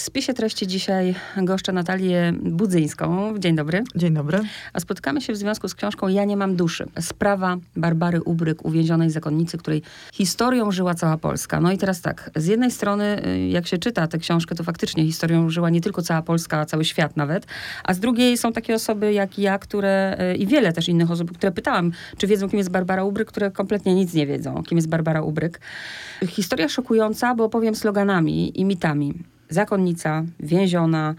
W spisie treści dzisiaj goszczę Natalię Budzyńską. Dzień dobry. Dzień dobry. A spotykamy się w związku z książką Ja nie mam duszy. Sprawa Barbary Ubryk, uwięzionej zakonnicy, której historią żyła cała Polska. No i teraz tak, z jednej strony, y, jak się czyta tę książkę, to faktycznie historią żyła nie tylko cała Polska, a cały świat nawet. A z drugiej są takie osoby jak ja, które y, i wiele też innych osób, które pytałam, czy wiedzą, kim jest Barbara Ubryk, które kompletnie nic nie wiedzą, kim jest Barbara Ubryk. Historia szokująca, bo opowiem sloganami i mitami. Zakonnica, więziona,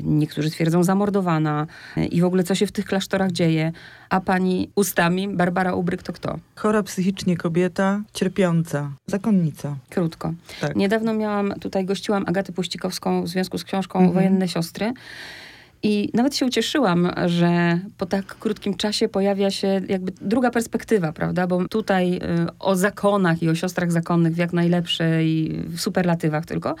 niektórzy twierdzą zamordowana i w ogóle co się w tych klasztorach dzieje. A pani ustami Barbara Ubryk to kto? Chora psychicznie kobieta, cierpiąca, zakonnica. Krótko. Tak. Niedawno miałam, tutaj gościłam Agatę Puścikowską w związku z książką Mhm. Wojenne Siostry. I nawet się ucieszyłam, że po tak krótkim czasie pojawia się jakby druga perspektywa, prawda? Bo tutaj y, o zakonach i o siostrach zakonnych w jak najlepszej w superlatywach tylko.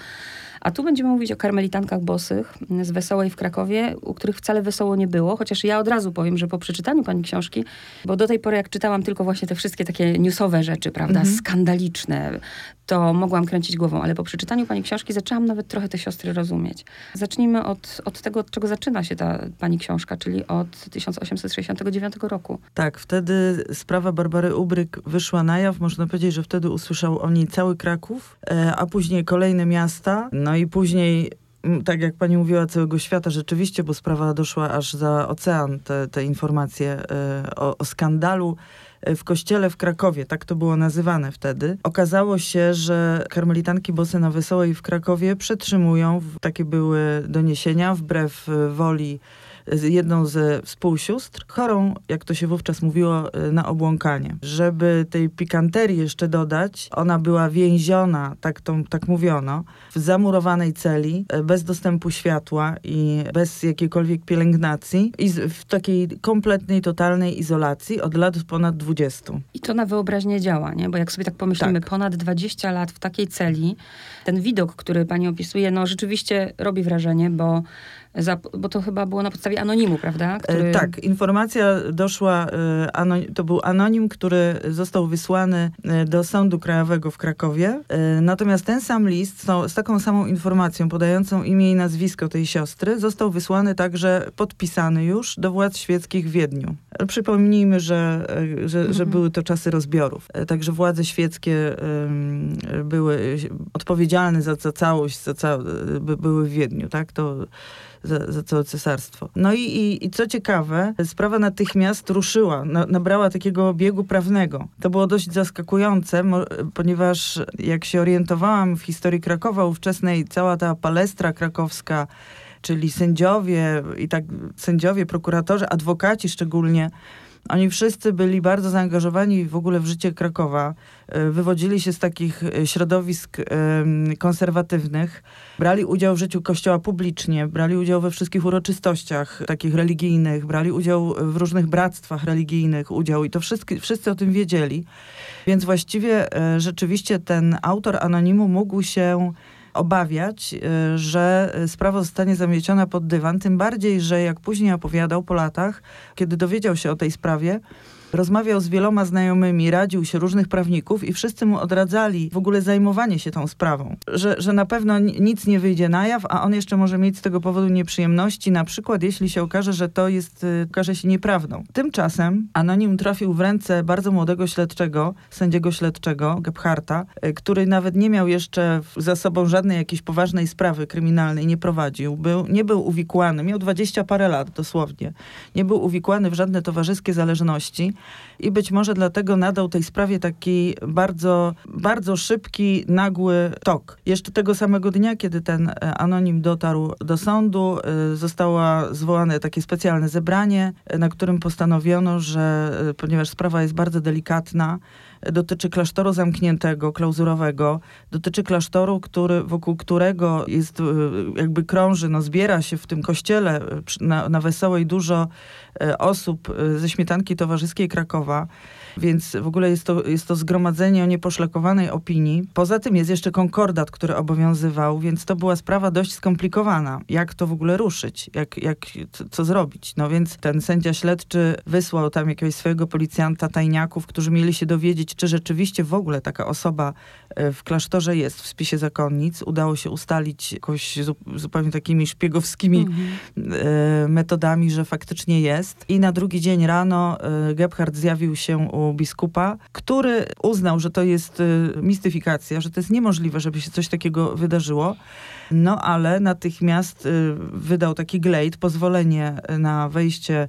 A tu będziemy mówić o karmelitankach bosych z Wesołej w Krakowie, u których wcale wesoło nie było. Chociaż ja od razu powiem, że po przeczytaniu pani książki, bo do tej pory jak czytałam tylko właśnie te wszystkie takie newsowe rzeczy, prawda, Mhm. skandaliczne, to mogłam kręcić głową, ale po przeczytaniu pani książki zaczęłam nawet trochę te siostry rozumieć. Zacznijmy od, od tego, od czego zaczyna się ta pani książka, czyli od 1869 roku. Tak, wtedy sprawa Barbary Ubryk wyszła na jaw. Można powiedzieć, że wtedy usłyszał o niej cały Kraków, e, a później kolejne miasta. No i później, tak jak pani mówiła, całego świata rzeczywiście, bo sprawa doszła aż za ocean, te, te informacje e, o, o skandalu e, w kościele w Krakowie, tak to było nazywane wtedy. Okazało się, że karmelitanki bosy na Wesołej w Krakowie przetrzymują, takie były doniesienia, wbrew e, woli z jedną ze współsióstr, chorą, jak to się wówczas mówiło, y, na obłąkanie. Żeby tej pikanterii jeszcze dodać, ona była więziona, tak, to, tak mówiono, w zamurowanej celi, y, bez dostępu światła i bez jakiejkolwiek pielęgnacji i w takiej kompletnej, totalnej izolacji od lat ponad 20. I to na wyobraźnię działa, nie? Bo jak sobie tak pomyślimy, Tak. ponad 20 lat w takiej celi, ten widok, który pani opisuje, no rzeczywiście robi wrażenie, bo, za, bo to chyba było na podstawie anonimu, prawda? E, Tak, informacja doszła, e, to był anonim, który został wysłany e, do Sądu Krajowego w Krakowie. Natomiast ten sam list z, taką samą informacją podającą imię i nazwisko tej siostry został wysłany także, podpisany już, do władz świeckich w Wiedniu. Przypomnijmy, że, że, że Mhm. były to czasy rozbiorów. Także władze świeckie były odpowiedzialne za, za całość, za ca- by, były w Wiedniu, tak? To za, za całe cesarstwo. No i, i, i co ciekawe, sprawa natychmiast ruszyła, na, nabrała takiego biegu prawnego. To było dość zaskakujące, ponieważ jak się orientowałam w historii Krakowa ówczesnej, cała ta palestra krakowska, czyli sędziowie i tak sędziowie, prokuratorzy, adwokaci szczególnie, oni wszyscy byli bardzo zaangażowani w ogóle w życie Krakowa. E, Wywodzili się z takich e, środowisk konserwatywnych. Brali udział w życiu kościoła publicznie, brali udział we wszystkich uroczystościach takich religijnych, brali udział w różnych bractwach religijnych, udział i to wszyscy, wszyscy o tym wiedzieli. Więc właściwie e, rzeczywiście ten autor anonimu mógł się obawiać, e, że sprawa zostanie zamieciona pod dywan, tym bardziej, że jak później opowiadał po latach, kiedy dowiedział się o tej sprawie, rozmawiał z wieloma znajomymi, radził się różnych prawników i wszyscy mu odradzali w ogóle zajmowanie się tą sprawą. Że, że na pewno ni- nic nie wyjdzie na jaw, a on jeszcze może mieć z tego powodu nieprzyjemności, na przykład jeśli się okaże, że to jest, y, okaże się nieprawdą. Tymczasem anonim trafił w ręce bardzo młodego śledczego, sędziego śledczego, Gebharta, y, który nawet nie miał jeszcze za sobą żadnej jakiejś poważnej sprawy kryminalnej, nie prowadził, był, nie był uwikłany, miał dwadzieścia parę lat dosłownie. Nie był uwikłany w żadne towarzyskie zależności i być może dlatego nadał tej sprawie taki bardzo, bardzo szybki, nagły tok. Jeszcze tego samego dnia, kiedy ten e, anonim dotarł do sądu, e, zostało zwołane takie specjalne zebranie, e, na którym postanowiono, że ponieważ sprawa jest bardzo delikatna, dotyczy klasztoru zamkniętego, klauzurowego, dotyczy klasztoru, który, wokół którego jest, e, jakby krąży, no zbiera się w tym kościele e, na, na Wesołej dużo e, osób ze śmietanki towarzyskiej Krakowa Więc w ogóle jest to, jest to zgromadzenie o nieposzlakowanej opinii. Poza tym jest jeszcze konkordat, który obowiązywał, więc to była sprawa dość skomplikowana. Jak to w ogóle ruszyć? Jak, jak, co, zrobić? No więc ten sędzia śledczy wysłał tam jakiegoś swojego policjanta, tajniaków, którzy mieli się dowiedzieć, czy rzeczywiście w ogóle taka osoba e, w klasztorze jest w spisie zakonnic. Udało się ustalić jakoś zupełnie takimi szpiegowskimi mhm. E, metodami, że faktycznie jest. I na drugi dzień rano e, Gebhardt zjawił się u biskupa, który uznał, że to jest mistyfikacja, że to jest niemożliwe, żeby się coś takiego wydarzyło. No ale natychmiast wydał taki glejt, pozwolenie na wejście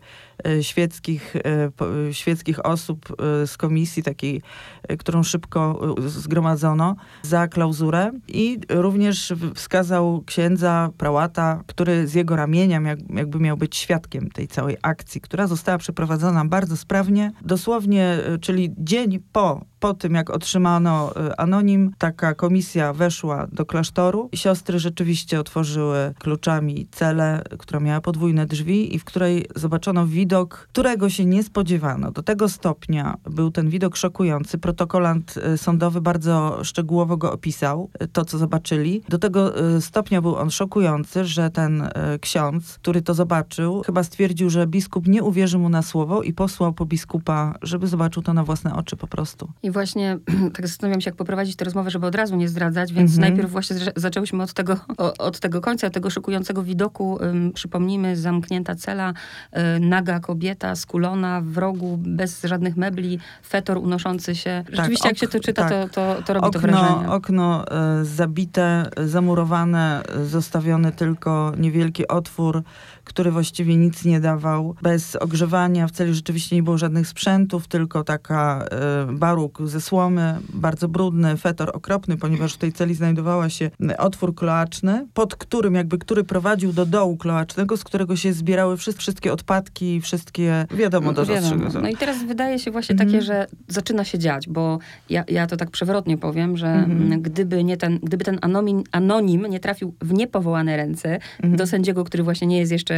świeckich, e, świeckich osób e, z komisji takiej, którą szybko zgromadzono za klauzurę i również wskazał księdza prałata, który z jego ramienia jakby miał być świadkiem tej całej akcji, która została przeprowadzona bardzo sprawnie, dosłownie, czyli dzień po po tym, jak otrzymano anonim, taka komisja weszła do klasztoru. Siostry rzeczywiście otworzyły kluczami celę, która miała podwójne drzwi i w której zobaczono widok widok, którego się nie spodziewano. Do tego stopnia był ten widok szokujący. Protokolant e, sądowy bardzo szczegółowo go opisał, e, to co zobaczyli. Do tego e, stopnia był on szokujący, że ten ksiądz, który to zobaczył, chyba stwierdził, że biskup nie uwierzy mu na słowo i posłał po biskupa, żeby zobaczył to na własne oczy po prostu. I właśnie tak zastanawiam się, jak poprowadzić tę rozmowę, żeby od razu nie zdradzać, więc mhm. najpierw właśnie zaczęłyśmy od tego, od tego końca, tego szokującego widoku. Przypomnijmy, zamknięta cela, naga kobieta skulona w rogu, bez żadnych mebli, fetor unoszący się. Tak, Rzeczywiście, tak, jak się to czyta, tak. to, to, to robi okno, to wrażenie. Okno e, zabite, zamurowane, zostawiony tylko niewielki otwór który właściwie nic nie dawał. Bez ogrzewania w celi rzeczywiście nie było żadnych sprzętów, tylko taka y, baruk ze słomy, bardzo brudny, fetor okropny, ponieważ w tej celi znajdowała się otwór kloaczny, pod którym jakby, który prowadził do dołu kloacznego, z którego się zbierały wszystkie, odpadki, wszystkie, wiadomo do wiadomo. No i teraz wydaje się właśnie takie, mhm. że zaczyna się dziać, bo ja, ja to tak przewrotnie powiem, że mhm. gdyby, nie ten, gdyby ten anonim, anonim nie trafił w niepowołane ręce mhm. do sędziego, który właśnie nie jest jeszcze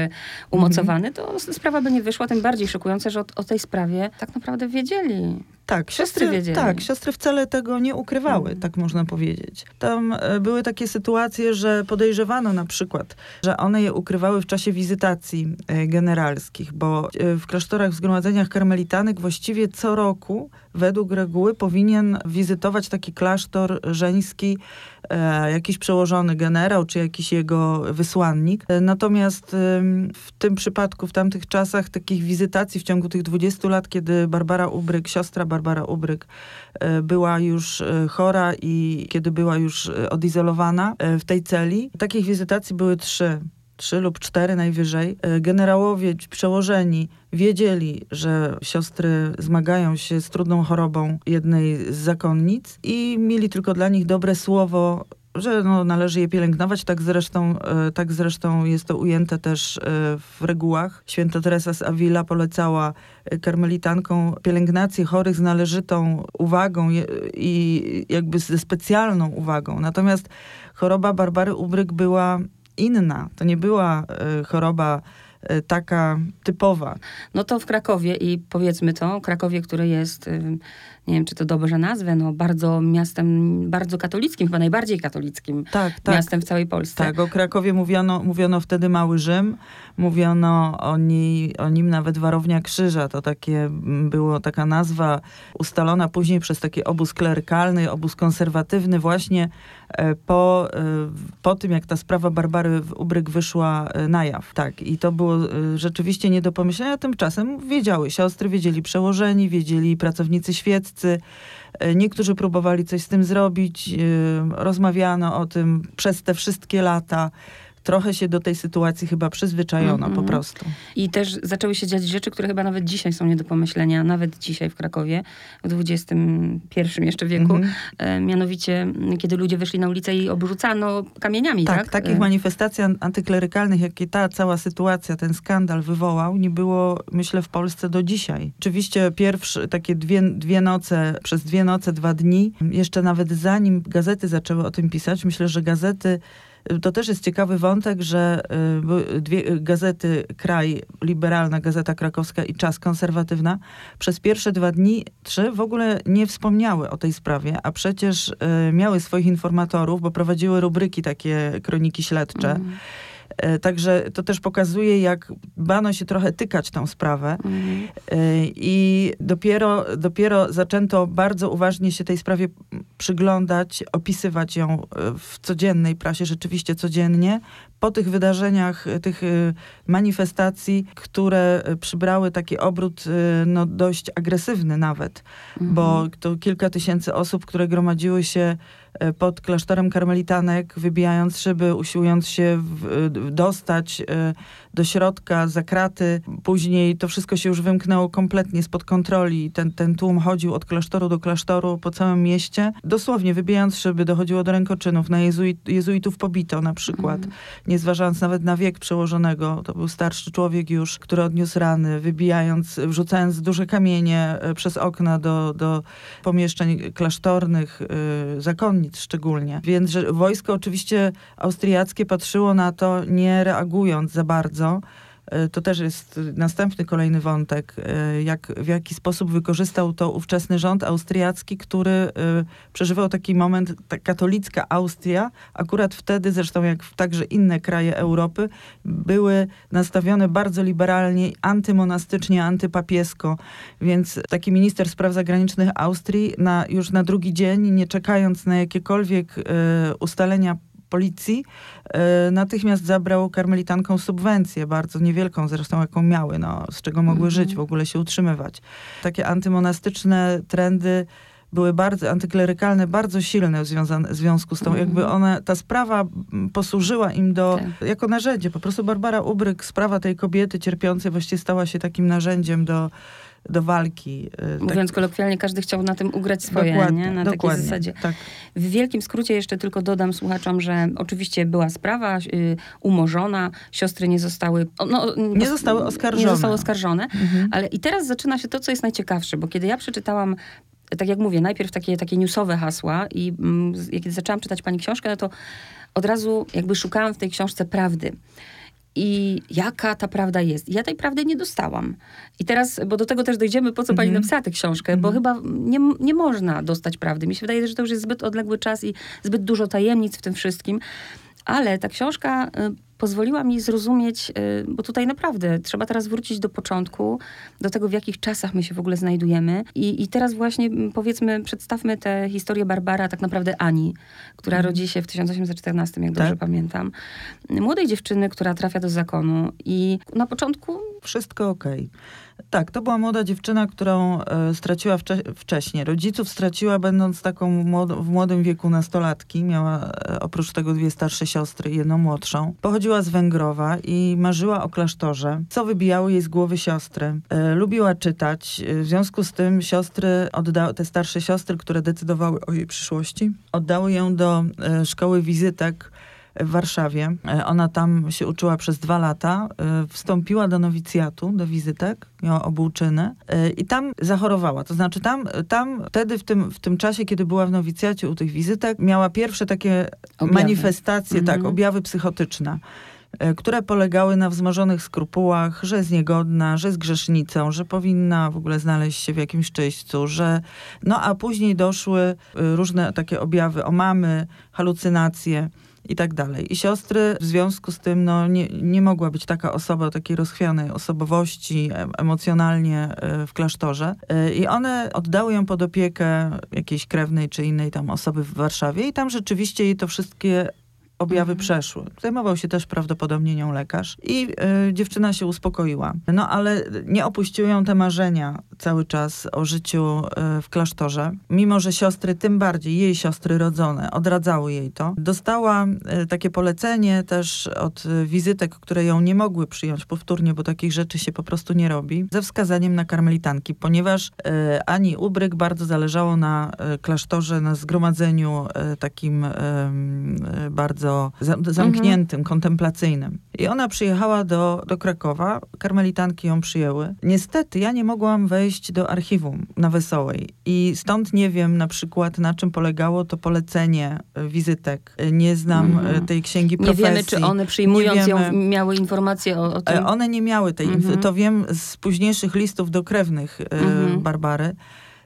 umocowany, to sprawa by nie wyszła. Tym bardziej szokujące, że o, o tej sprawie tak naprawdę wiedzieli. Tak, siostry, wiedzieli. Tak, siostry wcale tego nie ukrywały, tak można powiedzieć. Tam e, były takie sytuacje, że podejrzewano na przykład, że one je ukrywały w czasie wizytacji e, generalskich, bo e, w klasztorach, w zgromadzeniach karmelitanek właściwie co roku według reguły powinien wizytować taki klasztor żeński e, jakiś przełożony generał, czy jakiś jego wysłannik. E, natomiast w tym przypadku, w tamtych czasach takich wizytacji w ciągu tych 20 lat, kiedy Barbara Ubryk, siostra Barbara Ubryk e, była już chora i kiedy była już odizolowana w tej celi, takich wizytacji były trzy trzy lub cztery najwyżej, generałowie przełożeni wiedzieli, że siostry zmagają się z trudną chorobą jednej z zakonnic i mieli tylko dla nich dobre słowo że no, należy je pielęgnować. Tak zresztą, e, tak zresztą jest to ujęte też e, w regułach. Święta Teresa z Avila polecała karmelitankom pielęgnację chorych z należytą uwagą i jakby ze specjalną uwagą. Natomiast choroba Barbary Ubryk była inna. To nie była e, choroba e, taka typowa. No to w Krakowie i powiedzmy to, Krakowie, który jest nie wiem, czy to dobrze nazwę, no bardzo miastem, bardzo katolickim, chyba najbardziej katolickim tak, tak, miastem w całej Polsce. Tak, o Krakowie mówiono, mówiono wtedy Mały Rzym, mówiono o, niej, o nim nawet Warownia Krzyża, to takie było taka nazwa ustalona później przez taki obóz klerykalny, obóz konserwatywny właśnie e, po, e, po tym, jak ta sprawa Barbary Ubryk wyszła e, na jaw. Tak, i to było rzeczywiście nie do pomyślenia. Tymczasem wiedziały siostry, wiedzieli przełożeni, wiedzieli pracownicy świeccy, wszyscy. E, niektórzy próbowali coś z tym zrobić. E, rozmawiano o tym przez te wszystkie lata trochę się do tej sytuacji chyba przyzwyczajono mm -hmm. po mhm. prostu. I też zaczęły się dziać rzeczy, które chyba nawet dzisiaj są nie do pomyślenia, nawet dzisiaj w Krakowie, w XXI jeszcze wieku. Mm -hmm. e, mianowicie, kiedy ludzie wyszli na ulicę i obrzucano kamieniami, tak? tak? takich e. manifestacji antyklerykalnych, jakie ta cała sytuacja, ten skandal wywołał, nie było, myślę, w Polsce do dzisiaj. Oczywiście pierwsze, takie dwie, dwie noce, przez dwie noce, dwa dni, jeszcze nawet zanim gazety zaczęły o tym pisać, myślę, że gazety To też jest ciekawy wątek, że y, dwie gazety, Kraj, Liberalna Gazeta Krakowska i Czas Konserwatywna, przez pierwsze dwa dni, trzy w ogóle nie wspomniały o tej sprawie, a przecież y, miały swoich informatorów, bo prowadziły rubryki takie, kroniki śledcze. Mm. E, także to też pokazuje, jak bano się trochę tykać tą sprawę. Mhm. I dopiero, dopiero zaczęto bardzo uważnie się tej sprawie przyglądać, opisywać ją e, w codziennej prasie, rzeczywiście codziennie, po tych wydarzeniach, tych manifestacji, które przybrały taki obrót no, dość agresywny nawet, mhm. bo to kilka tysięcy osób, które gromadziły się pod klasztorem karmelitanek, wybijając szyby, usiłując się w, dostać do środka, za kraty. Później to wszystko się już wymknęło kompletnie spod kontroli. Ten, ten tłum chodził od klasztoru do klasztoru po całym mieście. Dosłownie wybijając szyby, dochodziło do rękoczynów. Na jezuit, jezuitów pobito na przykład. Mm. Nie zważając nawet na wiek przełożonego. To był starszy człowiek już, który odniósł rany, wybijając, wrzucając duże kamienie e, przez okna do, do pomieszczeń klasztornych, zakonnic szczególnie. Więc że wojsko oczywiście austriackie patrzyło na to, nie reagując za bardzo. E, to też jest następny kolejny wątek, e, jak, w jaki sposób wykorzystał to ówczesny rząd austriacki, który e, przeżywał taki moment, ta katolicka Austria, akurat wtedy, zresztą jak także inne kraje Europy, były nastawione bardzo liberalnie, antymonastycznie, antypapiesko, więc taki minister spraw zagranicznych Austrii na, już na drugi dzień, nie czekając na jakiekolwiek ustalenia policji, e, natychmiast zabrał karmelitankom subwencję, bardzo niewielką zresztą, jaką miały, no, z czego mogły -hmm. żyć, w ogóle się utrzymywać. Takie antymonastyczne trendy były bardzo antyklerykalne, bardzo silne w, w związku z tą, mm -hmm. jakby one, ta sprawa posłużyła im do, tak. jako narzędzie. Po prostu Barbara Ubryk, sprawa tej kobiety cierpiącej właściwie stała się takim narzędziem do do walki. Y, Mówiąc tak. kolokwialnie, każdy chciał na tym ugrać swoje, dokładnie, nie? Na dokładnie, takiej zasadzie. Tak. W wielkim skrócie jeszcze tylko dodam słuchaczom, że oczywiście była sprawa y, umorzona, siostry nie zostały... No, nie zostały oskarżone. Nie zostały oskarżone, mhm. ale i teraz zaczyna się to, co jest najciekawsze, bo kiedy ja przeczytałam tak jak mówię, najpierw takie, takie newsowe hasła i mm, kiedy zaczęłam czytać pani książkę, no to od razu jakby szukałam w tej książce prawdy i jaka ta prawda jest. ja tej prawdy nie dostałam. I teraz, bo do tego też dojdziemy, po co pani mm -hmm. napisała tę książkę, mm -hmm. bo mhm. chyba nie, nie można dostać prawdy. Mi się wydaje, że to już jest zbyt odległy czas i zbyt dużo tajemnic w tym wszystkim. Ale ta książka y, pozwoliła mi zrozumieć, y, bo tutaj naprawdę trzeba teraz wrócić do początku, do tego, w jakich czasach my się w ogóle znajdujemy. I, i teraz właśnie powiedzmy, przedstawmy tę historię Barbara, tak naprawdę Ani, która mhm. rodzi się w 1814, jak dobrze tak? pamiętam. Młodej dziewczyny, która trafia do zakonu i na początku... Wszystko okej. Okay. Tak, to była młoda dziewczyna, którą e, straciła wcze wcześniej. Rodziców straciła będąc taką w młodym wieku nastolatki. Miała e, oprócz tego dwie starsze siostry i jedną młodszą. Pochodziła z Węgrowa i marzyła o klasztorze, co wybijało jej z głowy siostry. E, lubiła czytać. W związku z tym siostry, te starsze siostry, które decydowały o jej przyszłości, oddały ją do szkoły wizytek w Warszawie. E, ona tam się uczyła przez dwa lata. E, wstąpiła do nowicjatu, do wizytek, miała obłóczyny e, i tam zachorowała. To znaczy tam, tam wtedy w tym, w tym czasie, kiedy była w nowicjacie u tych wizytek, miała pierwsze takie objawy. manifestacje, tak, mhm. tak, objawy psychotyczne które polegały na wzmożonych skrupułach, że jest niegodna, że jest grzesznicą, że powinna w ogóle znaleźć się w jakimś czyśćcu, że... No a później doszły różne takie objawy omamy, halucynacje i tak dalej. I siostry w związku z tym no, nie, nie mogła być taka osoba takiej rozchwianej osobowości emocjonalnie e, w klasztorze. E, I one oddały ją pod opiekę jakiejś krewnej czy innej tam osoby w Warszawie i tam rzeczywiście jej to wszystkie objawy mhm. przeszły. Zajmował się też prawdopodobnie nią lekarz i y, dziewczyna się uspokoiła. No ale nie opuściły ją te marzenia cały czas o życiu y, w klasztorze. Mimo, że siostry, tym bardziej jej siostry rodzone, odradzały jej to. Dostała y, takie polecenie też od wizytek, które ją nie mogły przyjąć powtórnie, bo takich rzeczy się po prostu nie robi, ze wskazaniem na karmelitanki, ponieważ Ani Ubryk bardzo zależało na klasztorze, na zgromadzeniu takim bardzo bardzo za, zamkniętym, kontemplacyjnym. I ona przyjechała do, do Krakowa, karmelitanki ją przyjęły. Niestety ja nie mogłam wejść do archiwum na Wesołej i stąd nie wiem na przykład na czym polegało to polecenie e, wizytek. E, Nie znam e, tej księgi Nie profesji. wiemy, czy one przyjmując Nie ją miały informacje o, o tym. One nie miały tej Mhm. To wiem z późniejszych listów do krewnych Mhm. Barbary.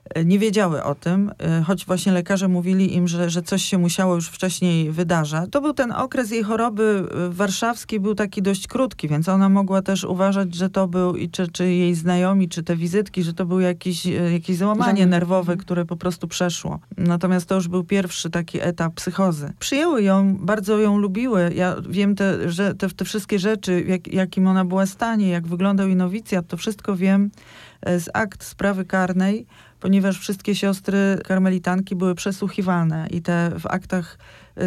E, Nie wiedziały o tym, e, choć właśnie lekarze mówili im, że, że coś się musiało już wcześniej wydarzać. To był ten okres jej choroby e, warszawskiej, był taki dość krótki, więc ona mogła też uważać, że to był, i czy, czy jej znajomi, czy te wizytki, że to było jakieś, e, jakieś załamanie nerwowe, które po prostu przeszło. Natomiast to już był pierwszy taki etap psychozy. Przyjęły ją, bardzo ją lubiły. Ja wiem, te, że te, te wszystkie rzeczy, jak, jakim ona była stanie, jak wyglądał jej nowicjat, to wszystko wiem z akt sprawy karnej, ponieważ wszystkie siostry karmelitanki były przesłuchiwane i te w aktach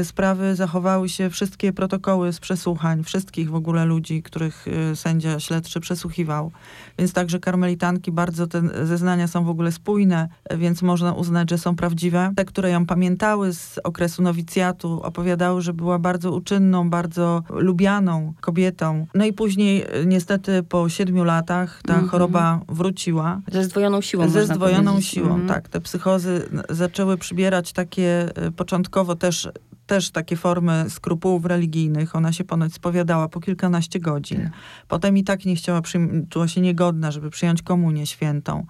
sprawy zachowały się wszystkie protokoły z przesłuchań, wszystkich w ogóle ludzi, których e, sędzia śledczy przesłuchiwał. Więc także karmelitanki bardzo te zeznania są w ogóle spójne, więc można uznać, że są prawdziwe. Te, które ją pamiętały z okresu nowicjatu, opowiadały, że była bardzo uczynną, bardzo lubianą kobietą. No i później e, niestety po siedmiu latach ta Mhm. choroba wróciła. Ze zdwojoną siłą. Ze zdwojoną powiedzieć. siłą, Mhm. tak. Te psychozy zaczęły przybierać takie początkowo też, też takie formy skrupułów religijnych. Ona się ponoć spowiadała po kilkanaście godzin. Potem i tak nie chciała, czuła się niegodna, żeby przyjąć komunię świętą.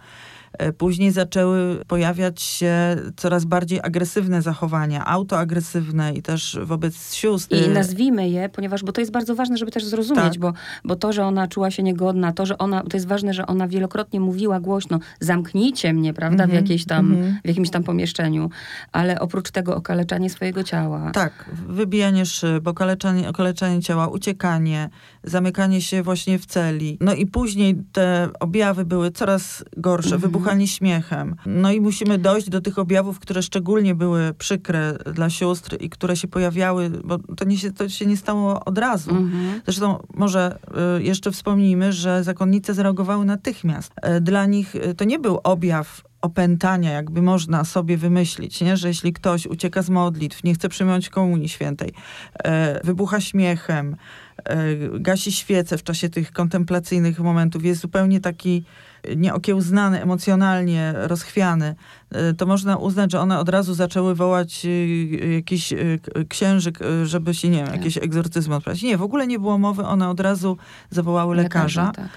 E, Później zaczęły pojawiać się coraz bardziej agresywne zachowania, autoagresywne i też wobec sióstr. I nazwijmy je, ponieważ, bo to jest bardzo ważne, żeby też zrozumieć, Tak. bo, bo to, że ona czuła się niegodna, to, że ona, to jest ważne, że ona wielokrotnie mówiła głośno, zamknijcie mnie, prawda, w, Mhm, jakiejś tam, mhm. w jakimś tam pomieszczeniu, ale oprócz tego okaleczanie swojego ciała. Tak, wybijanie szyb, okaleczanie, okaleczanie ciała, uciekanie, zamykanie się właśnie w celi. No i później te objawy były coraz gorsze, Mhm. wybuchanie śmiechem. No i musimy dojść do tych objawów, które szczególnie były przykre dla sióstr i które się pojawiały, bo to, nie się, to się nie stało od razu. Mhm. Zresztą może y, jeszcze wspomnijmy, że zakonnice zareagowały natychmiast. Y, Dla nich y, to nie był objaw opętania, jakby można sobie wymyślić, nie? że jeśli ktoś ucieka z modlitw, nie chce przyjąć komunii świętej, e, wybucha śmiechem, e, gasi świece w czasie tych kontemplacyjnych momentów, jest zupełnie taki nieokiełznany, emocjonalnie rozchwiany, e, to można uznać, że one od razu zaczęły wołać jakiś księżyk, żeby się, nie wiem, Tak. jakieś egzorcyzmy odprawić. Nie, w ogóle nie było mowy, one od razu zawołały lekarza. tak.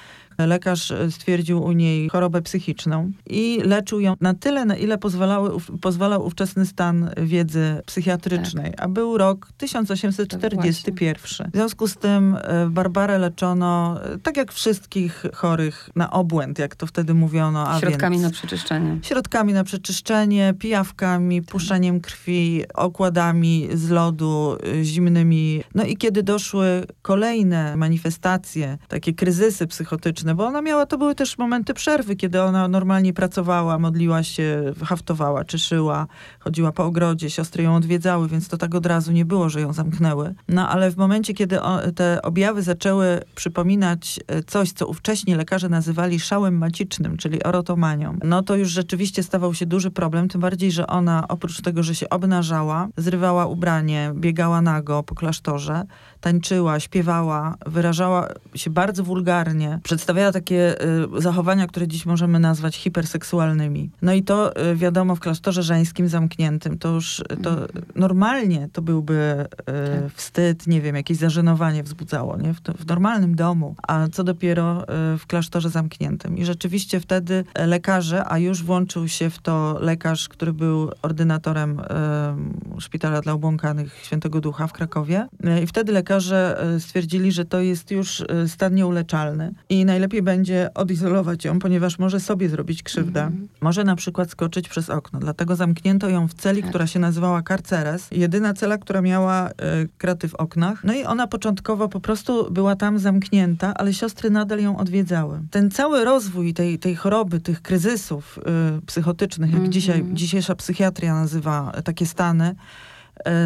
Lekarz e, stwierdził u niej chorobę psychiczną i leczył ją na tyle, na ile pozwalały, pozwalał ówczesny stan wiedzy psychiatrycznej, a był rok 1841. W związku z tym e, Barbarę leczono, e, tak jak wszystkich chorych, na obłęd, jak to wtedy mówiono. A Środkami więc na przeczyszczenie. Środkami na przeczyszczenie, pijawkami, puszczeniem krwi, okładami z lodu zimnymi. No i kiedy doszły kolejne manifestacje, takie kryzysy psychotyczne, bo ona miała, to były też momenty przerwy, kiedy ona normalnie pracowała, modliła się, haftowała, czyszyła, chodziła po ogrodzie, siostry ją odwiedzały, więc to tak od razu nie było, że ją zamknęły. No ale w momencie, kiedy te objawy zaczęły przypominać e, coś, co ówcześnie lekarze nazywali szałem macicznym, czyli erotomanią, no to już rzeczywiście stawał się duży problem, tym bardziej, że ona oprócz tego, że się obnażała, zrywała ubranie, biegała nago po klasztorze, tańczyła, śpiewała, wyrażała się bardzo wulgarnie, przedstawiała takie y, zachowania, które dziś możemy nazwać hiperseksualnymi. No i to y, wiadomo w klasztorze żeńskim zamkniętym, to już y, to normalnie to byłby y, wstyd, nie wiem, jakieś zażenowanie wzbudzało, nie? W, to, w normalnym domu, a co dopiero y, w klasztorze zamkniętym. I rzeczywiście wtedy lekarze, a już włączył się w to lekarz, który był ordynatorem y, Szpitala dla Obłąkanych Świętego Ducha w Krakowie. Y, I wtedy lekarze y, stwierdzili, że to jest już y, stan nieuleczalny i najlepiej będzie odizolować ją, ponieważ może sobie zrobić krzywdę. Mhm. Może na przykład skoczyć przez okno. Dlatego zamknięto ją w celi, Tak. która się nazywała Carceres. Jedyna cela, która miała y, kraty w oknach. No i ona początkowo po prostu była tam zamknięta, ale siostry nadal ją odwiedzały. Ten cały rozwój tej, tej choroby, tych kryzysów y, psychotycznych, jak Mhm. dzisiaj, dzisiejsza psychiatria nazywa takie stany, e,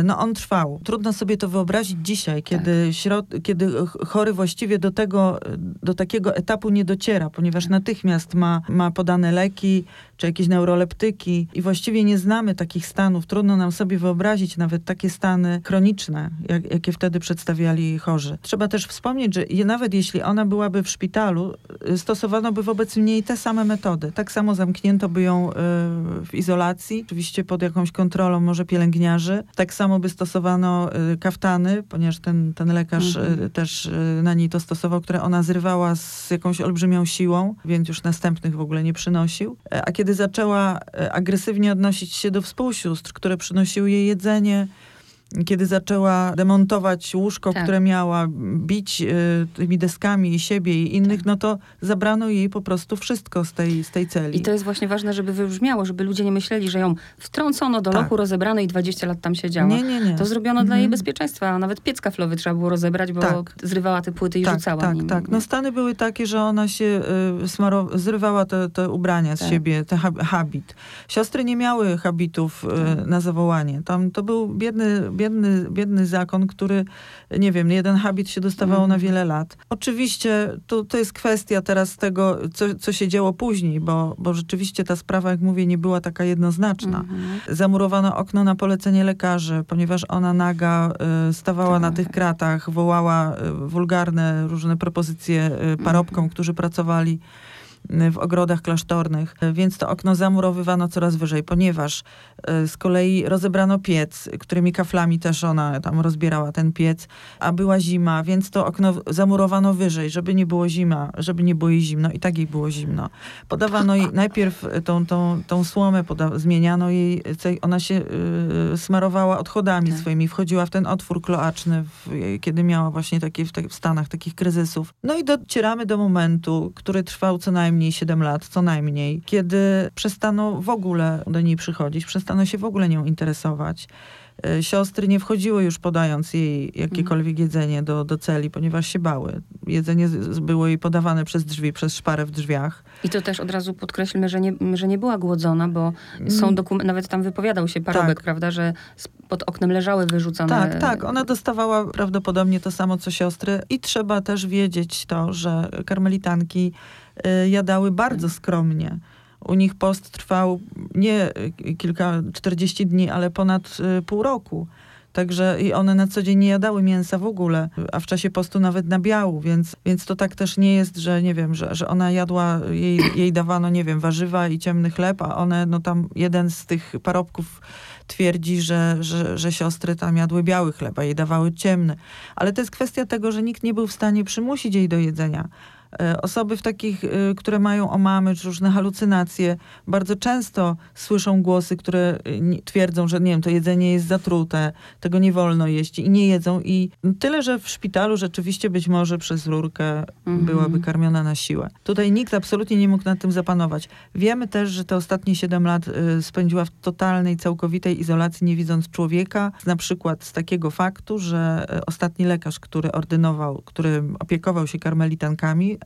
no on trwał. Trudno sobie to wyobrazić dzisiaj, kiedy, środ- kiedy ch- chory właściwie do tego, do takiego etapu nie dociera, ponieważ natychmiast ma, ma podane leki, czy jakieś neuroleptyki i właściwie nie znamy takich stanów. Trudno nam sobie wyobrazić nawet takie stany chroniczne, jak, jakie wtedy przedstawiali chorzy. Trzeba też wspomnieć, że nawet jeśli ona byłaby w szpitalu, y, stosowano by wobec niej te same metody. Tak samo zamknięto by ją y, w izolacji, oczywiście pod jakąś kontrolą może pielęgniarzy. Tak samo by stosowano y, kaftany, ponieważ ten, ten lekarz mhm. też na niej to stosował, które ona zrywała z jakąś olbrzymią siłą, więc już następnych w ogóle nie przynosił. E, a kiedy zaczęła e, agresywnie odnosić się do współsióstr, które przynosiły jej jedzenie, kiedy zaczęła demontować łóżko, tak. które miała, bić y, tymi deskami i siebie i innych, tak. no to zabrano jej po prostu wszystko z tej, z tej celi. I to jest właśnie ważne, żeby wybrzmiało, żeby ludzie nie myśleli, że ją wtrącono do tak. lochu, rozebrano i 20 lat tam siedziała. Nie, nie, nie. To zrobiono mhm. dla jej mhm. bezpieczeństwa, a nawet piec kaflowy trzeba było rozebrać, bo tak. zrywała te płyty i tak, rzucała Tak, nim, tak. No stany były takie, że ona się y, smaro- zrywała te, te ubrania z tak. siebie, te habit. Siostry nie miały habitów y, tak. na zawołanie. Tam to był biedny biedny, biedny zakon, który, nie wiem, jeden habit się dostawało na mhm. wiele lat. Oczywiście to, to jest kwestia teraz tego, co, co się działo później, bo, bo rzeczywiście ta sprawa, jak mówię, nie była taka jednoznaczna. Mhm. Zamurowano okno na polecenie lekarzy, ponieważ ona naga y, stawała na tak. tych kratach, wołała y, wulgarne różne propozycje y, parobkom, mhm. którzy pracowali w ogrodach klasztornych, więc to okno zamurowywano coraz wyżej, ponieważ e, z kolei rozebrano piec, którymi kaflami też ona tam rozbierała ten piec, a była zima, więc to okno zamurowano wyżej, żeby nie było zima, żeby nie było jej zimno i tak jej było zimno. Podawano jej najpierw tą, tą, tą słomę, poda- zmieniano jej, ona się y, smarowała odchodami tak. swoimi, wchodziła w ten otwór kloaczny, w, kiedy miała właśnie takie w, w stanach takich kryzysów. No i docieramy do momentu, który trwał co najmniej najmniej 7 lat, co najmniej, kiedy przestano w ogóle do niej przychodzić, przestano się w ogóle nią interesować. E, siostry nie wchodziły już podając jej jakiekolwiek jedzenie do, do celi, ponieważ się bały. Jedzenie było jej podawane przez drzwi, przez szparę w drzwiach. I to też od razu podkreślmy, że nie, że nie była głodzona, bo są mm. dokumenty, nawet tam wypowiadał się parobek, tak. prawda, że pod oknem leżały wyrzucone... Tak, tak. Ona dostawała prawdopodobnie to samo, co siostry. I trzeba też wiedzieć to, że karmelitanki y, jadały bardzo skromnie. U nich post trwał nie kilka, 40 dni, ale ponad y, pół roku. Także i one na co dzień nie jadały mięsa w ogóle, a w czasie postu nawet na biału, więc, więc to tak też nie jest, że nie wiem, że, że ona jadła, jej, jej dawano, nie wiem, warzywa i ciemny chleb, a one, no tam jeden z tych parobków twierdzi, że, że, że siostry tam jadły biały chleb, a jej dawały ciemny. Ale to jest kwestia tego, że nikt nie był w stanie przymusić jej do jedzenia. E, osoby w takich, e, które mają omamy czy różne halucynacje, bardzo często słyszą głosy, które e, twierdzą, że nie wiem, to jedzenie jest zatrute, tego nie wolno jeść i nie jedzą. I tyle, że w szpitalu rzeczywiście być może przez rurkę mhm. byłaby karmiona na siłę. Tutaj nikt absolutnie nie mógł nad tym zapanować. Wiemy też, że te ostatnie 7 lat spędziła w totalnej, całkowitej izolacji, nie widząc człowieka. Na przykład z takiego faktu, że ostatni lekarz, który ordynował, który opiekował się karmelitankami,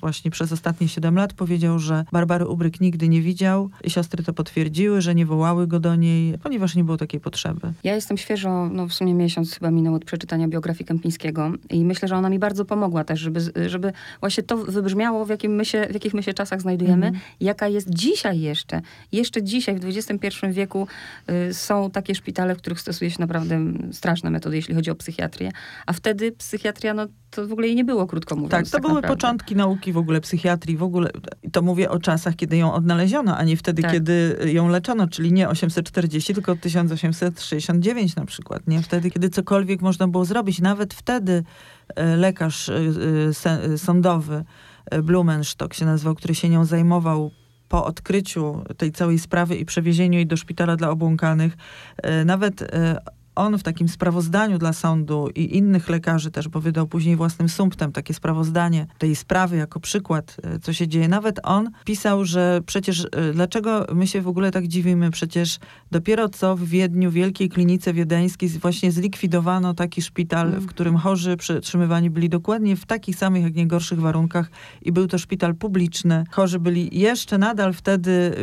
właśnie przez ostatnie 7 lat powiedział, że Barbary Ubryk nigdy nie widział. I siostry to potwierdziły, że nie wołały go do niej, ponieważ nie było takiej potrzeby. Ja jestem świeżo, no w sumie miesiąc chyba minął od przeczytania biografii Kępińskiego i myślę, że ona mi bardzo pomogła też, żeby, żeby właśnie to wybrzmiało, w, jakim my się, w jakich my się czasach znajdujemy, mm. jaka jest dzisiaj jeszcze. Jeszcze dzisiaj, w XXI wieku y, są takie szpitale, w których stosuje się naprawdę straszne metody, jeśli chodzi o psychiatrię. A wtedy psychiatria, no to w ogóle jej nie było, krótko mówiąc. Tak, to tak były naprawdę. początki nauki w ogóle psychiatrii, w ogóle, to mówię o czasach, kiedy ją odnaleziono, a nie wtedy, tak. kiedy ją leczono, czyli nie 840, tylko 1869 na przykład, nie? Wtedy, kiedy cokolwiek można było zrobić. Nawet wtedy e, lekarz e, e, sądowy, Blumenstock się nazywał, który się nią zajmował po odkryciu tej całej sprawy i przewiezieniu jej do szpitala dla obłąkanych, nawet on w takim sprawozdaniu dla sądu i innych lekarzy też, bo wydał później własnym sumptem takie sprawozdanie tej sprawy jako przykład, e, co się dzieje. Nawet on pisał, że przecież e, dlaczego my się w ogóle tak dziwimy? Przecież dopiero co w Wiedniu, wielkiej klinice wiedeńskiej właśnie zlikwidowano taki szpital, mm. w którym chorzy przetrzymywani byli dokładnie w takich samych, jak nie gorszych warunkach i był to szpital publiczny. Chorzy byli jeszcze nadal wtedy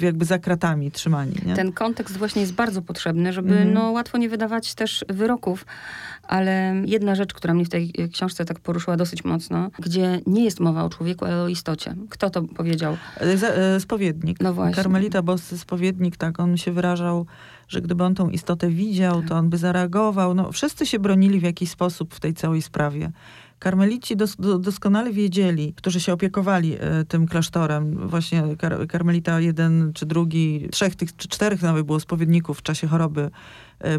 jakby za kratami trzymani. Nie? Ten kontekst właśnie jest bardzo potrzebny, żeby mm. no, łatwo nie wydawać wydawać też wyroków, ale jedna rzecz, która mnie w tej książce tak poruszyła dosyć mocno, gdzie nie jest mowa o człowieku, ale o istocie. Kto to powiedział? E, spowiednik. No właśnie. Karmelita Boscy spowiednik, tak, on się wyrażał, że gdyby on tą istotę widział, to on by zareagował. No, wszyscy się bronili w jakiś sposób w tej całej sprawie. Karmelici dos, doskonale wiedzieli, którzy się opiekowali e, tym klasztorem, właśnie kar, karmelita jeden czy drugi, trzech tych, czy czterech nawet było spowiedników w czasie choroby e,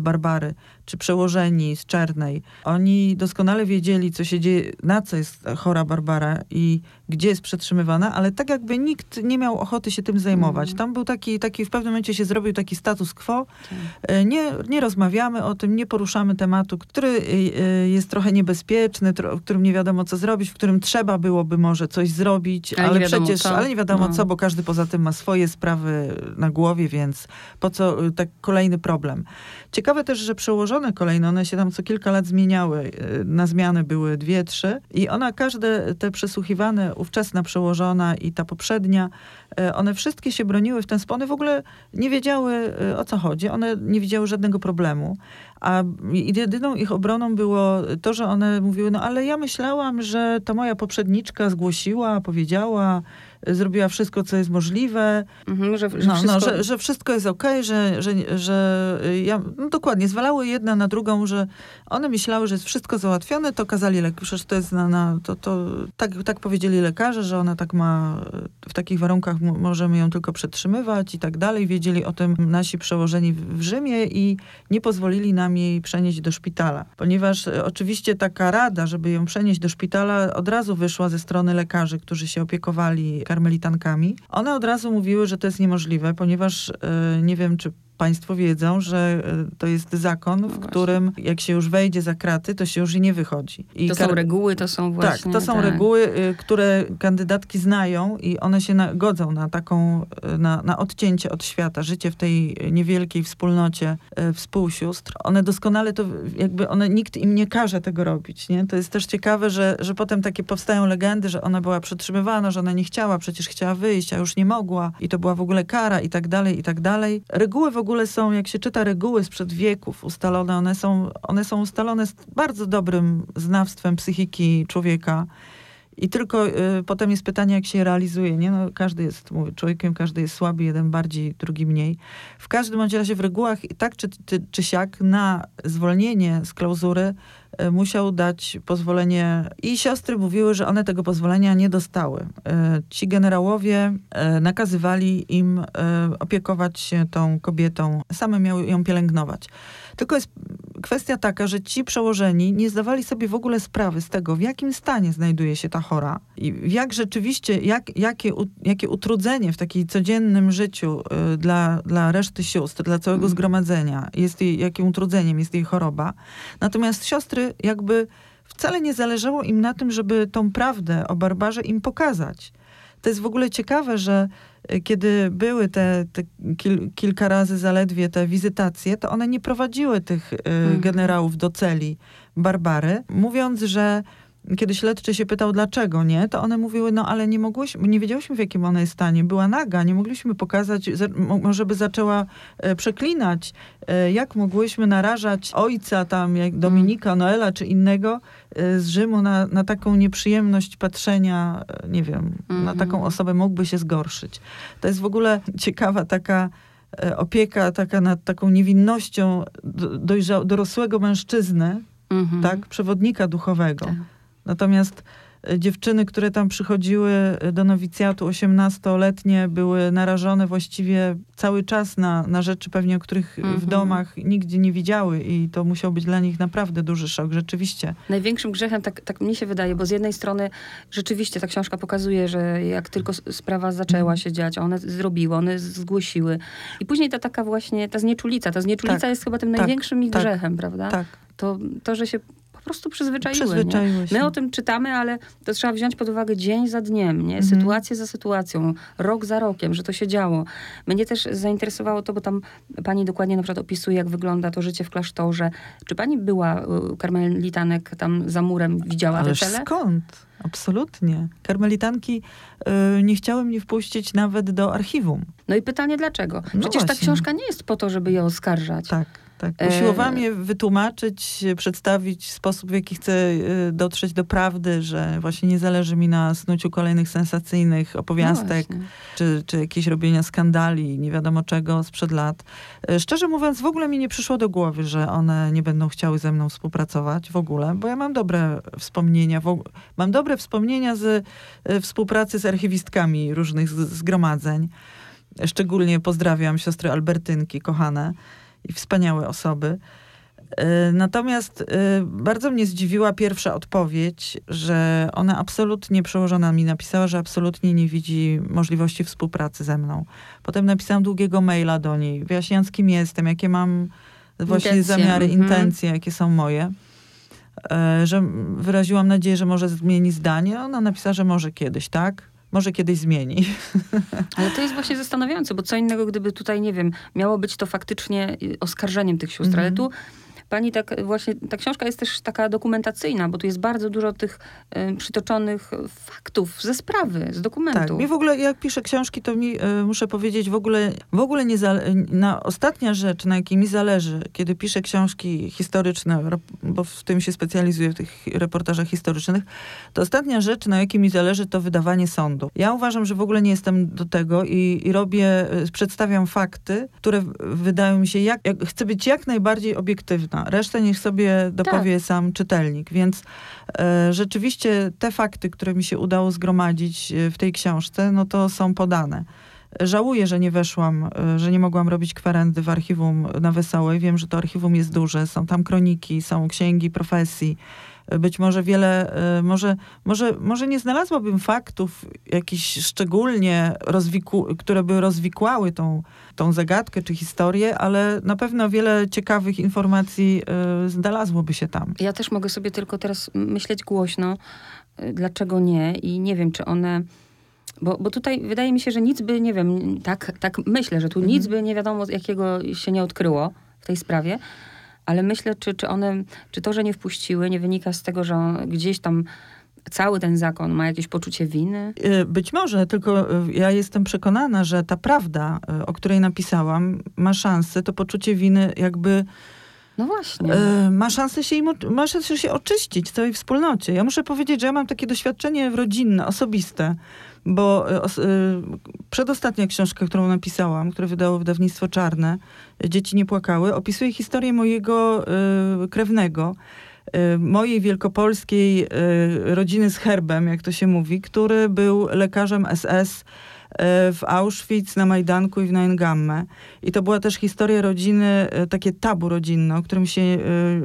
Barbary, czy przełożeni z Czernej. Oni doskonale wiedzieli, co się dzieje, na co jest chora Barbara i gdzie jest przetrzymywana, ale tak jakby nikt nie miał ochoty się tym zajmować. Mm. Tam był taki, taki, w pewnym momencie się zrobił taki status quo. Tak. Nie, nie rozmawiamy o tym, nie poruszamy tematu, który e, jest trochę niebezpieczny, w którym nie wiadomo co zrobić, w którym trzeba byłoby może coś zrobić, ale, ale przecież, co. ale nie wiadomo no. co, bo każdy poza tym ma swoje sprawy na głowie, więc po co tak kolejny problem. Ciekawe też, że przełożone kolejne, one się tam co kilka lat zmieniały. Na zmiany były dwie, trzy i ona każde te przesłuchiwane ówczesna przełożona i ta poprzednia, e, one wszystkie się broniły w ten sposób. One w ogóle nie wiedziały e, o co chodzi. One nie widziały żadnego problemu. A jedyną ich obroną było to, że one mówiły, no ale ja myślałam, że ta moja poprzedniczka zgłosiła, powiedziała, zrobiła wszystko, co jest możliwe. Mhm, że, że, no, wszystko... No, że, że wszystko jest okej, okay, że, że, że ja, no dokładnie, zwalały jedna na drugą, że one myślały, że jest wszystko załatwione, to kazali lekarze, to jest na, na to, to tak, tak powiedzieli lekarze, że ona tak ma, w takich warunkach możemy ją tylko przetrzymywać i tak dalej. Wiedzieli o tym nasi przełożeni w Rzymie i nie pozwolili nam jej przenieść do szpitala. Ponieważ e, oczywiście taka rada, żeby ją przenieść do szpitala od razu wyszła ze strony lekarzy, którzy się opiekowali karmelitankami. One od razu mówiły, że to jest niemożliwe, ponieważ e, nie wiem, czy Państwo wiedzą, że e, to jest zakon, w no którym jak się już wejdzie za kraty, to się już i nie wychodzi. I to są reguły, to są właśnie... Tak, to są tak. reguły, y, które kandydatki znają i one się na, godzą na taką, y, na, na odcięcie od świata, życie w tej niewielkiej wspólnocie y, współsióstr. One doskonale to, jakby one, nikt im nie każe tego robić, nie? To jest też ciekawe, że, że potem takie powstają legendy, że ona była przetrzymywana, że ona nie chciała, przecież chciała wyjść, a już nie mogła i to była w ogóle kara i tak dalej, i tak dalej. Reguły w ogóle ogóle są, jak się czyta reguły sprzed wieków ustalone, one są, one są ustalone z bardzo dobrym znawstwem psychiki człowieka. I tylko y, potem jest pytanie, jak się je realizuje. Nie? No, każdy jest mówię, człowiekiem, każdy jest słaby, jeden bardziej, drugi mniej. W każdym razie w regułach tak czy, czy, czy siak na zwolnienie z klauzury y, musiał dać pozwolenie. I siostry mówiły, że one tego pozwolenia nie dostały. Y, ci generałowie y, nakazywali im y, opiekować się tą kobietą, same miały ją pielęgnować. Tylko jest kwestia taka, że ci przełożeni nie zdawali sobie w ogóle sprawy z tego, w jakim stanie znajduje się ta chora i jak rzeczywiście, jak, jakie, jakie utrudzenie w takim codziennym życiu y, dla, dla reszty sióstr, dla całego mm. zgromadzenia jest jej, jakim utrudzeniem jest jej choroba. Natomiast siostry jakby wcale nie zależało im na tym, żeby tą prawdę o Barbarze im pokazać. To jest w ogóle ciekawe, że kiedy były te, te kil, kilka razy zaledwie te wizytacje, to one nie prowadziły tych mm. generałów do celi Barbary, mówiąc, że kiedy śledczy się pytał, dlaczego nie, to one mówiły, no ale nie mogłyśmy, nie wiedziałyśmy w jakim ona jest stanie. Była naga, nie mogliśmy pokazać, może by zaczęła e, przeklinać. E, jak mogłyśmy narażać ojca tam, jak Dominika, Noela czy innego e, z Rzymu na, na taką nieprzyjemność patrzenia, nie wiem, na mhm. taką osobę mógłby się zgorszyć. To jest w ogóle ciekawa taka opieka taka nad taką niewinnością dojrza- dorosłego mężczyzny, mhm. tak, przewodnika duchowego. Tak. Natomiast e, dziewczyny, które tam przychodziły e, do nowicjatu 18-letnie, były narażone właściwie cały czas na, na rzeczy pewnie, o których w mhm. domach nigdzie nie widziały i to musiał być dla nich naprawdę duży szok, rzeczywiście. Największym grzechem, tak, tak mi się wydaje, bo z jednej strony rzeczywiście ta książka pokazuje, że jak tylko sprawa zaczęła mhm. się dziać, one zrobiły, one zgłosiły. I później ta taka właśnie, ta znieczulica, ta znieczulica tak, jest chyba tym tak, największym ich tak, grzechem, prawda? Tak. To, to, że się po prostu przyzwyczaiły. przyzwyczaiły My o tym czytamy, ale to trzeba wziąć pod uwagę dzień za dniem, nie? Mhm. sytuację za sytuacją, rok za rokiem, że to się działo. Mnie też zainteresowało to, bo tam pani dokładnie na przykład opisuje, jak wygląda to życie w klasztorze. Czy pani była u karmelitanek tam za murem, widziała Ależ te cele? skąd? Absolutnie. Karmelitanki y, nie chciały mnie wpuścić nawet do archiwum. No i pytanie dlaczego? No Przecież no ta książka nie jest po to, żeby je oskarżać. Tak Tak, E, usiłowałam je wytłumaczyć, przedstawić sposób, w jaki chcę y, dotrzeć do prawdy, że właśnie nie zależy mi na snuciu kolejnych sensacyjnych opowiastek, No czy, czy jakieś robienia skandali, nie wiadomo czego sprzed lat. E, Szczerze mówiąc, w ogóle mi nie przyszło do głowy, że one nie będą chciały ze mną współpracować w ogóle, bo ja mam dobre wspomnienia, mam dobre wspomnienia z e, współpracy z archiwistkami różnych zgromadzeń. Szczególnie pozdrawiam siostry Albertynki, kochane i wspaniałe osoby. E, Natomiast e, bardzo mnie zdziwiła pierwsza odpowiedź, że ona absolutnie przełożona mi napisała, że absolutnie nie widzi możliwości współpracy ze mną. Potem napisałam długiego maila do niej, wyjaśniając kim jestem, jakie mam właśnie Intencje, zamiary, mhm. intencje, jakie są moje. E, Że wyraziłam nadzieję, że może zmieni zdanie. Ona napisała, że może kiedyś, tak? Może kiedyś zmieni. Ale to jest właśnie zastanawiające, bo co innego, gdyby tutaj, nie wiem, miało być to faktycznie y, oskarżeniem tych sióstr, ale Mhm. tu pani tak y, właśnie, ta książka jest też taka dokumentacyjna, bo tu jest bardzo dużo tych y, przytoczonych faktów ze sprawy, z dokumentu. Tak, mi w ogóle, jak piszę książki, to mi, e, muszę powiedzieć, w ogóle, w ogóle nie na ostatnia rzecz, na jakiej mi zależy, kiedy piszę książki historyczne, bo w tym się specjalizuję, w tych reportażach historycznych, to ostatnia rzecz, na jakiej mi zależy, to wydawanie sądu. Ja uważam, że w ogóle nie jestem do tego i, i robię, e, przedstawiam fakty, które wydają mi się, jak, jak, chcę być jak najbardziej obiektywna. Resztę niech sobie dopowie sam czytelnik, więc E, Rzeczywiście te fakty, które mi się udało zgromadzić e, w tej książce, no to są podane. Żałuję, że nie weszłam, e, że nie mogłam robić kwerendy w archiwum na Wesołej. Wiem, że to archiwum jest duże, są tam kroniki, są księgi profesji. E, Być może wiele, e, może, może, może nie znalazłabym faktów jakichś szczególnie, rozwiku, które by rozwikłały tą, tą zagadkę czy historię, ale na pewno wiele ciekawych informacji e, znalazłoby się tam. Ja też mogę sobie tylko teraz myśleć głośno, y, dlaczego nie i nie wiem, czy one... Bo, bo tutaj wydaje mi się, że nic by, nie wiem, tak, tak myślę, że tu nic by nie wiadomo jakiego się nie odkryło w tej sprawie, ale myślę, czy, czy one, czy to, że nie wpuściły, nie wynika z tego, że on- gdzieś tam cały ten zakon ma jakieś poczucie winy. Y, Być może, tylko y, ja jestem przekonana, że ta prawda, y, o której napisałam, ma szansę, to poczucie winy jakby No właśnie. ma szansę się, im, ma szansę się oczyścić w całej wspólnocie. Ja muszę powiedzieć, że ja mam takie doświadczenie rodzinne, osobiste, bo y, y, przedostatnia książka, którą napisałam, które wydało wydawnictwo Czarne, Dzieci nie płakały, opisuje historię mojego y, krewnego, mojej wielkopolskiej rodziny z herbem, jak to się mówi, który był lekarzem SS w Auschwitz, na Majdanku i w Neuengamme. I to była też historia rodziny, y, takie tabu rodzinne, o którym się y,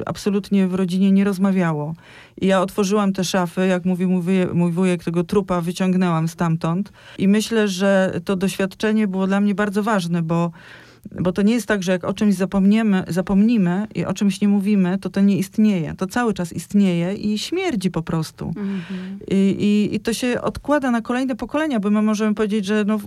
absolutnie w rodzinie nie rozmawiało. I ja otworzyłam te szafy, jak mówi mój wujek, mój wujek, tego trupa wyciągnęłam stamtąd. I myślę, że to doświadczenie było dla mnie bardzo ważne, bo bo to nie jest tak, że jak o czymś zapomniemy, zapomnimy i o czymś nie mówimy, to to nie istnieje. To cały czas istnieje i śmierdzi po prostu. Mhm. I, i, I to się odkłada na kolejne pokolenia, bo my możemy powiedzieć, że no,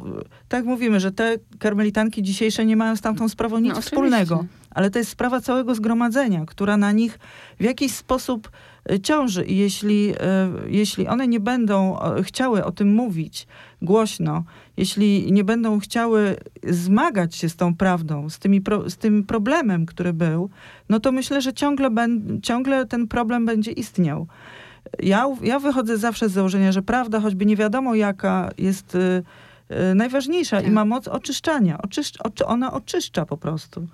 tak mówimy, że te karmelitanki dzisiejsze nie mają z tamtą sprawą nic No, wspólnego. Ale to jest sprawa całego zgromadzenia, która na nich w jakiś sposób e, ciąży. I jeśli, e, jeśli one nie będą e, chciały o tym mówić głośno, jeśli nie będą chciały zmagać się z tą prawdą, z, tymi pro, z tym problemem, który był, no to myślę, że ciągle, ben, ciągle ten problem będzie istniał. Ja, ja wychodzę zawsze z założenia, że prawda, choćby nie wiadomo jaka, jest y, y, najważniejsza i Tak. ma moc oczyszczania. Oczyszcz, oczy, ona oczyszcza po prostu.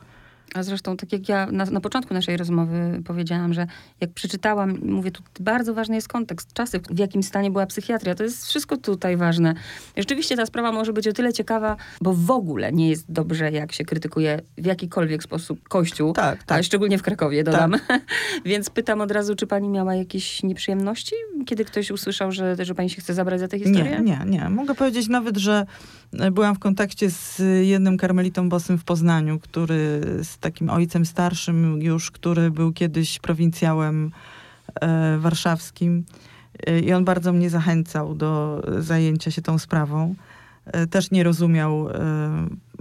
A zresztą, tak jak ja na, na początku naszej rozmowy powiedziałam, że jak przeczytałam, mówię, tu bardzo ważny jest kontekst, czasy, w jakim stanie była psychiatria. To jest wszystko tutaj ważne. Rzeczywiście ta sprawa może być o tyle ciekawa, bo w ogóle nie jest dobrze, jak się krytykuje w jakikolwiek sposób Kościół. Tak, tak. szczególnie w Krakowie, dodam. Więc pytam od razu, czy pani miała jakieś nieprzyjemności, kiedy ktoś usłyszał, że, że pani się chce zabrać za tę historię? Nie, nie, nie. Mogę powiedzieć nawet, że byłam w kontakcie z jednym karmelitą bosym w Poznaniu, który z takim ojcem starszym już, który był kiedyś prowincjałem e, warszawskim. E, I on bardzo mnie zachęcał do zajęcia się tą sprawą. E, też nie rozumiał e,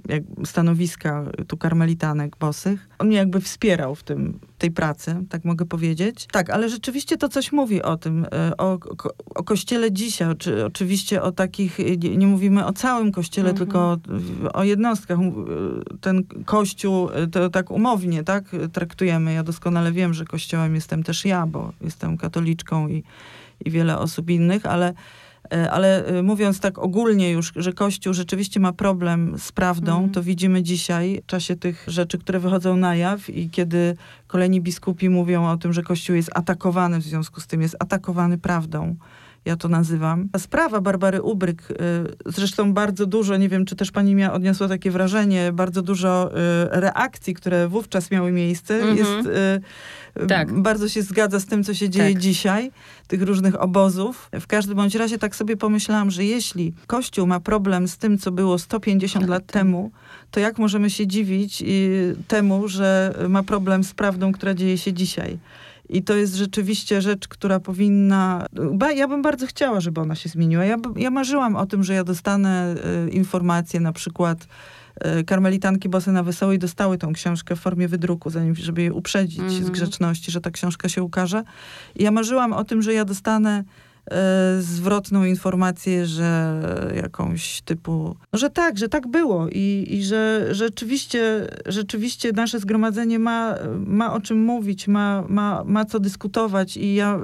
jak stanowiska tu karmelitanek bosych. On mnie jakby wspierał w tym, tej pracy, tak mogę powiedzieć. Tak, ale rzeczywiście to coś mówi o tym, e, o, o kościele dzisiaj, czy oczywiście o takich, nie, mówimy o całym kościele, mhm. tylko o, jednostkach. Ten kościół, to tak umownie, tak, traktujemy. Ja doskonale wiem, że kościołem jestem też ja, bo jestem katoliczką i, i wiele osób innych, ale ale e, mówiąc tak ogólnie już, że Kościół rzeczywiście ma problem z prawdą, mm. to widzimy dzisiaj w czasie tych rzeczy, które wychodzą na jaw i kiedy kolejni biskupi mówią o tym, że Kościół jest atakowany, w związku z tym jest atakowany prawdą ja to nazywam. Sprawa Barbary Ubryk, y, zresztą bardzo dużo, nie wiem, czy też pani miała, odniosła takie wrażenie, bardzo dużo y, reakcji, które wówczas miały miejsce, mm -hmm. jest, y, tak. bardzo się zgadza z tym, co się dzieje tak. dzisiaj, tych różnych obozów. W każdym bądź razie tak sobie pomyślałam, że jeśli Kościół ma problem z tym, co było 150 tak, lat temu, to jak możemy się dziwić temu, że ma problem z prawdą, która dzieje się dzisiaj? I to jest rzeczywiście rzecz, która powinna. Ja bym bardzo chciała, żeby ona się zmieniła. Ja, ja marzyłam o tym, że ja dostanę y, informacje, na przykład y, karmelitanki Bosy na Wesołej dostały tą książkę w formie wydruku, zanim, żeby je uprzedzić mm -hmm. z mhm. grzeczności, że ta książka się ukaże. I ja marzyłam o tym, że ja dostanę E, zwrotną informację, że jakąś typu, no, że tak, że tak było i, i że rzeczywiście, rzeczywiście nasze zgromadzenie ma, ma o czym mówić, ma, ma, ma co dyskutować i ja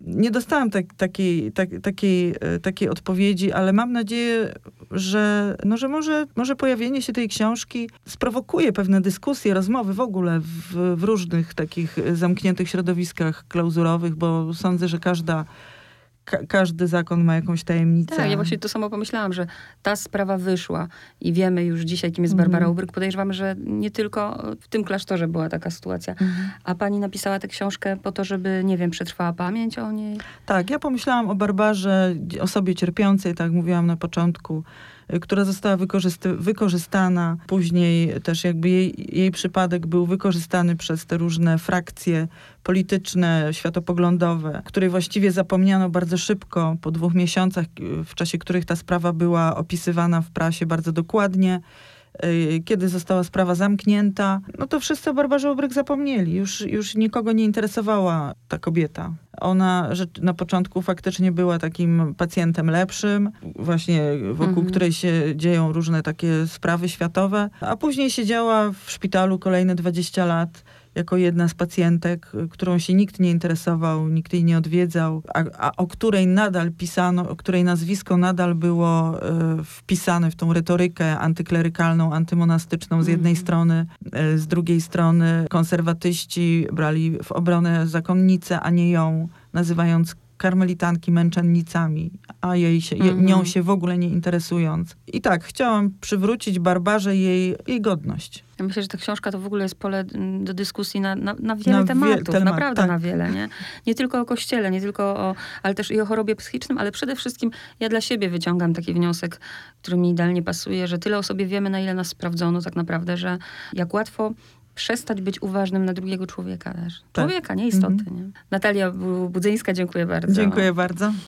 nie dostałam tak, takiej, tak, takiej, e, takiej odpowiedzi, ale mam nadzieję, że, no, że może, może pojawienie się tej książki sprowokuje pewne dyskusje, rozmowy w ogóle w, w różnych takich zamkniętych środowiskach klauzurowych, bo sądzę, że każda ka każdy zakon ma jakąś tajemnicę. Tak, ja właśnie to samo pomyślałam, że ta sprawa wyszła i wiemy już dzisiaj, kim jest Barbara mm. Ubryk. Podejrzewam, że nie tylko w tym klasztorze była taka sytuacja. Mm. A pani napisała tę książkę po to, żeby, nie wiem, przetrwała pamięć o niej? Tak, ja pomyślałam o Barbarze, osobie cierpiącej, tak mówiłam na początku, która została wykorzystana. Później też jakby jej, jej przypadek był wykorzystany przez te różne frakcje polityczne, światopoglądowe, której właściwie zapomniano bardzo szybko, po dwóch miesiącach, w czasie których ta sprawa była opisywana w prasie bardzo dokładnie. Y, kiedy została sprawa zamknięta, no to wszyscy o Barbarze Ubryk zapomnieli. Już, już nikogo nie interesowała ta kobieta. Ona na początku faktycznie była takim pacjentem lepszym, właśnie wokół mhm. której się dzieją różne takie sprawy światowe, a później siedziała w szpitalu kolejne 20 lat jako jedna z pacjentek, którą się nikt nie interesował, nikt jej nie odwiedzał, a, a o której nadal pisano, o której nazwisko nadal było e, wpisane w tą retorykę antyklerykalną, antymonastyczną z jednej mm. strony, e, z drugiej strony konserwatyści brali w obronę zakonnicę, a nie ją, nazywając karmelitanki męczennicami, a jej się, -hmm. nią się w ogóle nie interesując. I tak, chciałam przywrócić Barbarze jej, jej godność. Ja myślę, że ta książka to w ogóle jest pole mm, do dyskusji na, na, na wiele na tematów, wie, temat, naprawdę tak. na wiele, nie? Nie tylko o kościele, nie tylko o, ale też i o chorobie psychicznym, ale przede wszystkim ja dla siebie wyciągam taki wniosek, który mi idealnie pasuje, że tyle o sobie wiemy, na ile nas sprawdzono tak naprawdę, że jak łatwo przestać być uważnym na drugiego człowieka też. Tak. Człowieka, nie istoty. -hmm. nie? Natalia Budzyńska, dziękuję bardzo. Dziękuję bardzo.